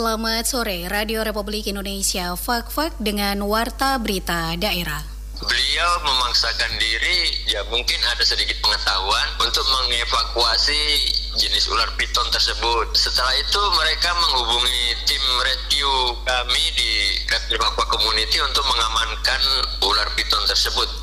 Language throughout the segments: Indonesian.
Selamat sore, Radio Republik Indonesia Fak-Fak dengan Warta Berita Daerah. Beliau memaksakan diri, ya mungkin ada sedikit pengetahuan untuk mengevakuasi jenis ular piton tersebut. Setelah itu mereka menghubungi tim rescue kami di Reptil Aqua Community untuk mengamankan ular piton tersebut.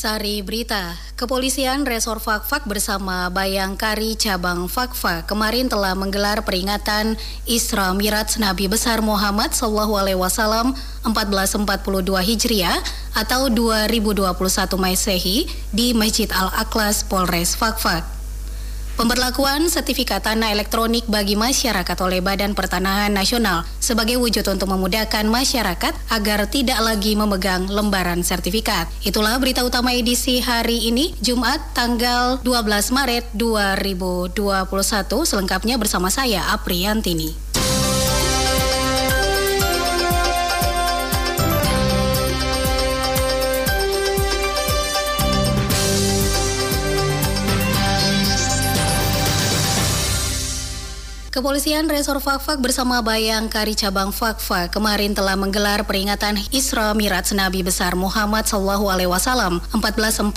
Sari Berita, Kepolisian Resor Fakfak bersama Bayangkari Cabang Fakfak kemarin telah menggelar peringatan Isra Miraj Nabi Besar Muhammad Wasallam 1442 Hijriah atau 2021 Masehi di Masjid Al Aklas Polres Fakfak. Pemberlakuan sertifikat tanah elektronik bagi masyarakat oleh Badan Pertanahan Nasional sebagai wujud untuk memudahkan masyarakat agar tidak lagi memegang lembaran sertifikat. Itulah berita utama edisi hari ini, Jumat tanggal 12 Maret 2021. Selengkapnya bersama saya, Apriantini. Kepolisian Resor Fakfak bersama Bayangkari Cabang Fakfak kemarin telah menggelar peringatan Isra Miraj Nabi Besar Muhammad Sallallahu Alaihi Wasallam 1442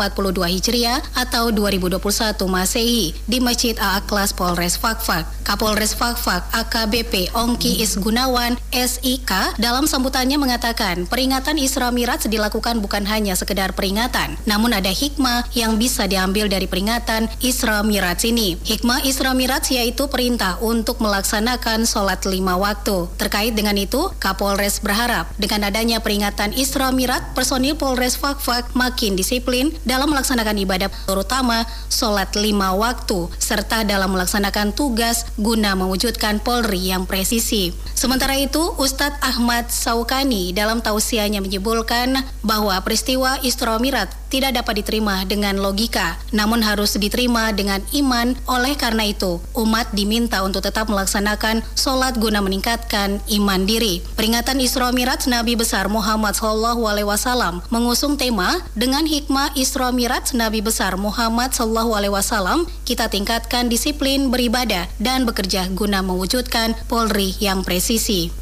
Hijriah atau 2021 Masehi di Masjid Al-Aklas Polres Fakfak. Kapolres Fakfak AKBP Ongki Isgunawan SIK dalam sambutannya mengatakan peringatan Isra Miraj dilakukan bukan hanya sekedar peringatan, namun ada hikmah yang bisa diambil dari peringatan Isra Miraj ini. Hikmah Isra Miraj yaitu perintah untuk untuk melaksanakan sholat lima waktu. Terkait dengan itu, Kapolres berharap dengan adanya peringatan Isra Mirat, personil Polres Fakfak makin disiplin dalam melaksanakan ibadah terutama sholat lima waktu, serta dalam melaksanakan tugas guna mewujudkan Polri yang presisi. Sementara itu, Ustadz Ahmad Saukani dalam tausiahnya menyebutkan bahwa peristiwa Isra Mirat tidak dapat diterima dengan logika, namun harus diterima dengan iman. Oleh karena itu, umat diminta untuk tetap melaksanakan sholat guna meningkatkan iman diri. Peringatan Isra Miraj Nabi besar Muhammad Shallallahu Alaihi Wasallam mengusung tema dengan hikmah Isra Miraj Nabi besar Muhammad Shallallahu Alaihi Wasallam kita tingkatkan disiplin beribadah dan bekerja guna mewujudkan Polri yang presisi.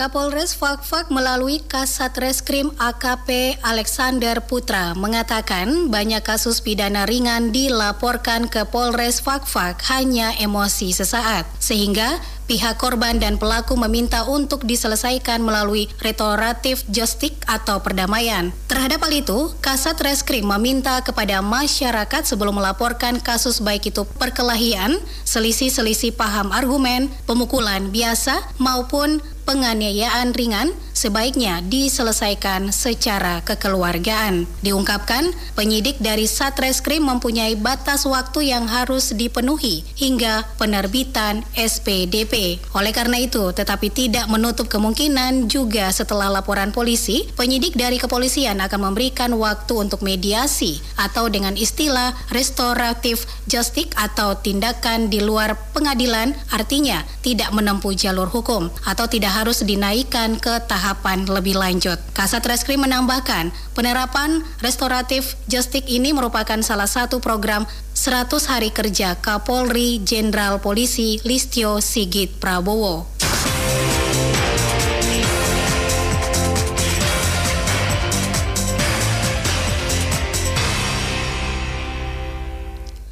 Kapolres Fakfak melalui Kasat Reskrim AKP Alexander Putra mengatakan banyak kasus pidana ringan dilaporkan ke Polres Fakfak hanya emosi sesaat sehingga pihak korban dan pelaku meminta untuk diselesaikan melalui restoratif justice atau perdamaian. Terhadap hal itu, Kasat Reskrim meminta kepada masyarakat sebelum melaporkan kasus baik itu perkelahian, selisih-selisih paham argumen, pemukulan biasa maupun penganiayaan ringan sebaiknya diselesaikan secara kekeluargaan. Diungkapkan, penyidik dari Satreskrim mempunyai batas waktu yang harus dipenuhi hingga penerbitan SPDP. Oleh karena itu, tetapi tidak menutup kemungkinan juga setelah laporan polisi, penyidik dari kepolisian akan memberikan waktu untuk mediasi atau dengan istilah restoratif justice atau tindakan di luar pengadilan artinya tidak menempuh jalur hukum atau tidak harus dinaikkan ke tahapan lebih lanjut. Kasat Reskrim menambahkan, penerapan restoratif justice ini merupakan salah satu program 100 hari kerja Kapolri Jenderal Polisi Listio Sigit Prabowo.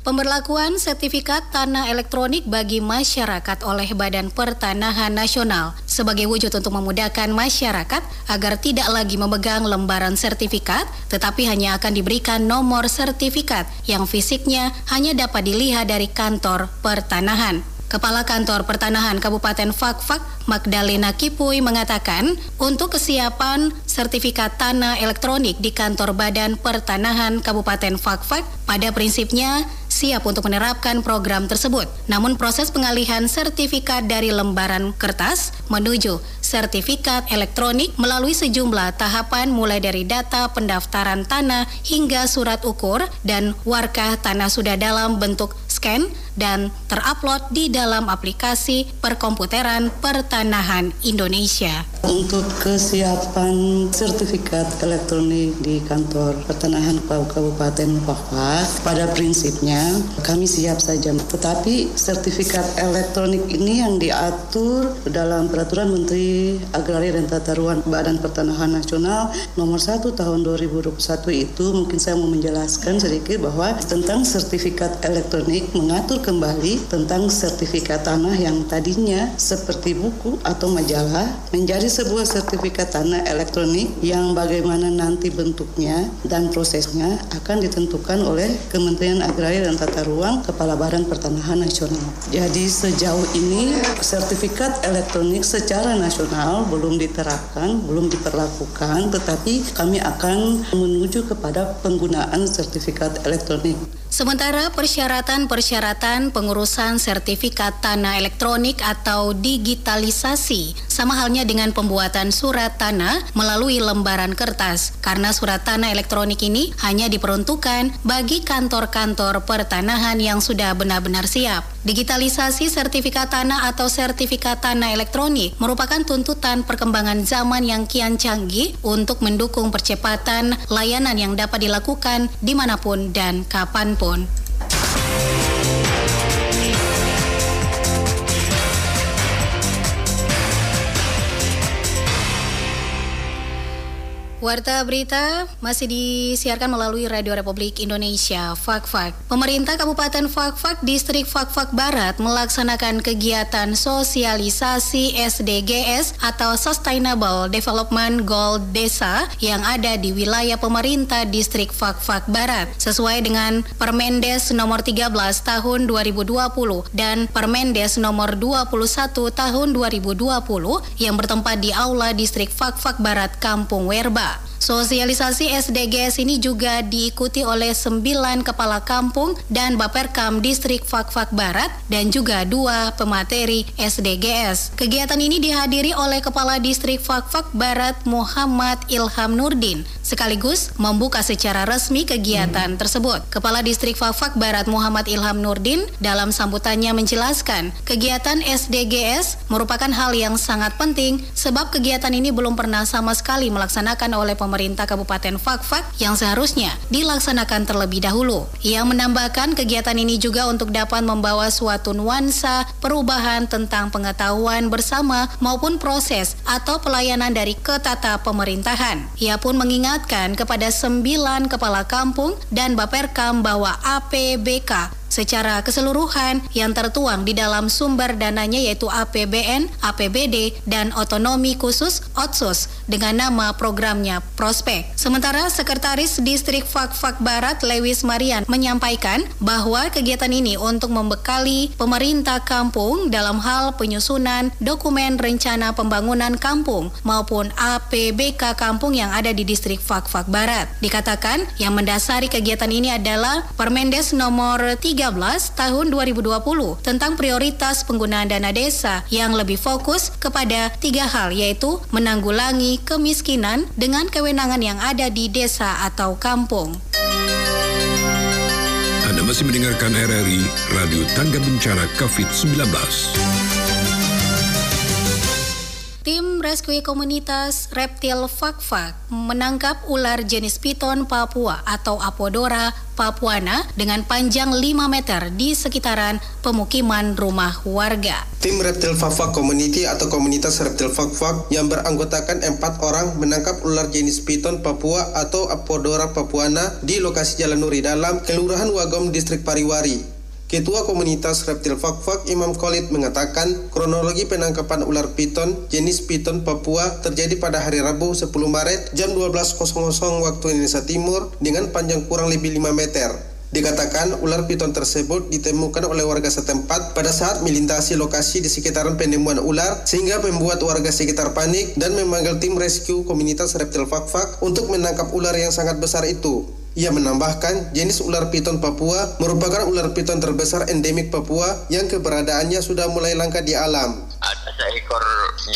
Pemberlakuan sertifikat tanah elektronik bagi masyarakat oleh Badan Pertanahan Nasional sebagai wujud untuk memudahkan masyarakat agar tidak lagi memegang lembaran sertifikat, tetapi hanya akan diberikan nomor sertifikat yang fisiknya hanya dapat dilihat dari kantor pertanahan. Kepala Kantor Pertanahan Kabupaten Fakfak, Magdalena Kipuy mengatakan, untuk kesiapan sertifikat tanah elektronik di kantor Badan Pertanahan Kabupaten Fakfak pada prinsipnya siap untuk menerapkan program tersebut. Namun proses pengalihan sertifikat dari lembaran kertas menuju sertifikat elektronik melalui sejumlah tahapan mulai dari data pendaftaran tanah hingga surat ukur dan warkah tanah sudah dalam bentuk scan, dan terupload di dalam aplikasi perkomputeran pertanahan Indonesia. Untuk kesiapan sertifikat elektronik di kantor pertanahan Kabupaten Papua, pada prinsipnya kami siap saja. Tetapi sertifikat elektronik ini yang diatur dalam Peraturan Menteri Agraria dan Tata Ruang Badan Pertanahan Nasional nomor 1 tahun 2021 itu mungkin saya mau menjelaskan sedikit bahwa tentang sertifikat elektronik mengatur kembali tentang sertifikat tanah yang tadinya seperti buku atau majalah menjadi sebuah sertifikat tanah elektronik yang bagaimana nanti bentuknya dan prosesnya akan ditentukan oleh Kementerian Agraria dan Tata Ruang Kepala Badan Pertanahan Nasional. Jadi sejauh ini sertifikat elektronik secara nasional belum diterapkan, belum diperlakukan, tetapi kami akan menuju kepada penggunaan sertifikat elektronik. Sementara persyaratan-persyaratan pengurusan sertifikat tanah elektronik atau digitalisasi sama halnya dengan pembuatan surat tanah melalui lembaran kertas karena surat tanah elektronik ini hanya diperuntukkan bagi kantor-kantor pertanahan yang sudah benar-benar siap. Digitalisasi sertifikat tanah atau sertifikat tanah elektronik merupakan tuntutan perkembangan zaman yang kian canggih untuk mendukung percepatan layanan yang dapat dilakukan di mana pun dan kapan Warta berita masih disiarkan melalui Radio Republik Indonesia, Fakfak. Pemerintah Kabupaten Fakfak, Distrik Fakfak Barat melaksanakan kegiatan sosialisasi SDGs atau Sustainable Development Goal Desa yang ada di wilayah pemerintah Distrik Fakfak Barat sesuai dengan Permendes nomor 13 tahun 2020 dan Permendes nomor 21 tahun 2020 yang bertempat di Aula Distrik Fakfak Barat Kampung Werba. Chao. Sosialisasi SDGs ini juga diikuti oleh sembilan kepala kampung dan Baperkam Distrik Fakfak Barat dan juga dua pemateri SDGs. Kegiatan ini dihadiri oleh Kepala Distrik Fakfak Barat Muhammad Ilham Nurdin sekaligus membuka secara resmi kegiatan tersebut. Kepala Distrik Fakfak Barat Muhammad Ilham Nurdin dalam sambutannya menjelaskan kegiatan SDGs merupakan hal yang sangat penting sebab kegiatan ini belum pernah sama sekali melaksanakan oleh pemerintah pemerintah Kabupaten Fakfak yang seharusnya dilaksanakan terlebih dahulu. Ia menambahkan kegiatan ini juga untuk dapat membawa suatu nuansa perubahan tentang pengetahuan bersama maupun proses atau pelayanan dari ketata pemerintahan. Ia pun mengingatkan kepada sembilan kepala kampung dan Baperkam bahwa APBK secara keseluruhan yang tertuang di dalam sumber dananya yaitu APBN, APBD, dan otonomi khusus OTSUS dengan nama programnya Prospek. Sementara Sekretaris Distrik Fakfak Barat Lewis Marian menyampaikan bahwa kegiatan ini untuk membekali pemerintah kampung dalam hal penyusunan dokumen rencana pembangunan kampung maupun APBK kampung yang ada di Distrik Fakfak Barat. Dikatakan yang mendasari kegiatan ini adalah Permendes nomor 3 13 tahun 2020 tentang prioritas penggunaan dana desa yang lebih fokus kepada tiga hal yaitu menanggulangi kemiskinan dengan kewenangan yang ada di desa atau kampung. Anda masih mendengarkan RRI Radio Tangga Bencana COVID-19. Rescue Komunitas Reptil Fakfak menangkap ular jenis piton Papua atau Apodora papuana dengan panjang 5 meter di sekitaran pemukiman rumah warga. Tim Reptil Fakfak Community atau komunitas Reptil Fakfak yang beranggotakan empat orang menangkap ular jenis piton Papua atau Apodora papuana di lokasi Jalan Nuri Dalam, Kelurahan Wagom, Distrik Pariwari. Ketua Komunitas Reptil Fakfak Imam Khalid mengatakan kronologi penangkapan ular piton jenis piton Papua terjadi pada hari Rabu 10 Maret jam 12.00 waktu Indonesia Timur dengan panjang kurang lebih 5 meter. Dikatakan ular piton tersebut ditemukan oleh warga setempat pada saat melintasi lokasi di sekitaran penemuan ular sehingga membuat warga sekitar panik dan memanggil tim rescue komunitas reptil Fakfak untuk menangkap ular yang sangat besar itu. Ia menambahkan, jenis ular piton Papua merupakan ular piton terbesar endemik Papua yang keberadaannya sudah mulai langka di alam. Ada seekor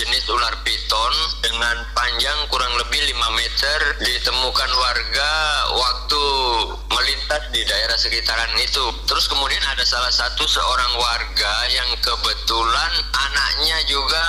jenis ular piton dengan panjang kurang lebih 5 meter di daerah sekitaran itu. Terus kemudian ada salah satu seorang warga yang kebetulan anaknya juga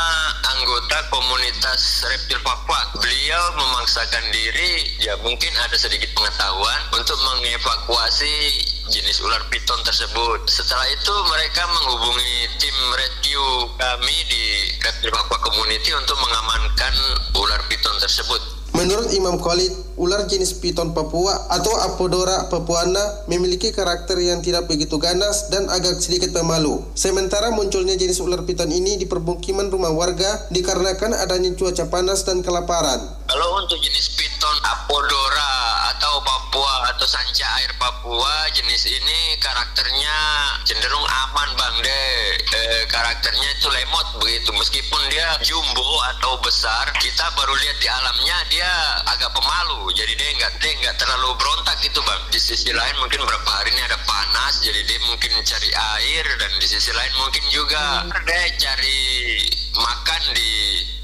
anggota komunitas reptil papua. Beliau memaksakan diri, ya mungkin ada sedikit pengetahuan untuk mengevakuasi jenis ular piton tersebut. Setelah itu mereka menghubungi tim rescue kami di Reptil Papua Community untuk mengamankan ular piton tersebut. Menurut Imam Khalid, ular jenis piton Papua atau Apodora papuana memiliki karakter yang tidak begitu ganas dan agak sedikit pemalu. Sementara munculnya jenis ular piton ini di permukiman rumah warga dikarenakan adanya cuaca panas dan kelaparan. Kalau untuk jenis piton Apodora atau Papua atau sanca Papua jenis ini karakternya cenderung aman bang deh e, karakternya itu lemot begitu. Meskipun dia jumbo atau besar kita baru lihat di alamnya dia agak pemalu. Jadi dia nggak dia nggak terlalu berontak gitu bang. Di sisi lain mungkin beberapa hari ini ada panas jadi dia mungkin cari air dan di sisi lain mungkin juga hmm. dia cari makan di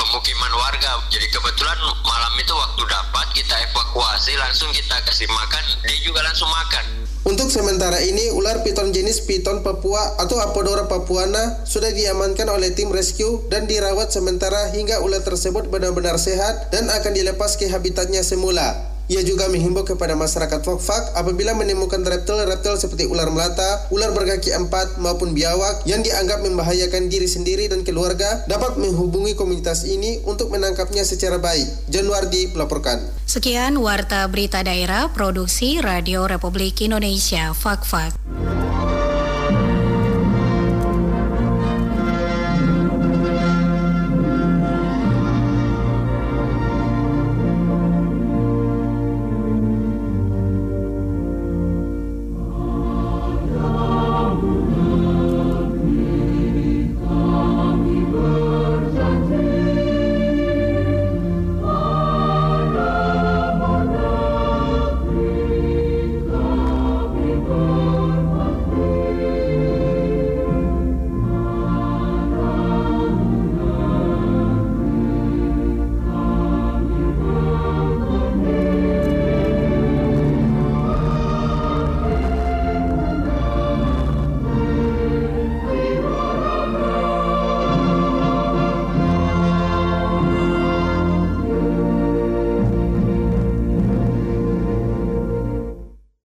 pemukiman warga. Jadi kebetulan malam itu waktu dapat kita evakuasi langsung kita kasih makan, dia juga langsung makan. Untuk sementara ini, ular piton jenis piton Papua atau Apodora papuana sudah diamankan oleh tim rescue dan dirawat sementara hingga ular tersebut benar-benar sehat dan akan dilepas ke habitatnya semula. Ia juga menghimbau kepada masyarakat Fokfak apabila menemukan reptil-reptil seperti ular melata, ular berkaki empat maupun biawak yang dianggap membahayakan diri sendiri dan keluarga dapat menghubungi komunitas ini untuk menangkapnya secara baik. Januardi melaporkan. Sekian Warta Berita Daerah Produksi Radio Republik Indonesia Fakfak.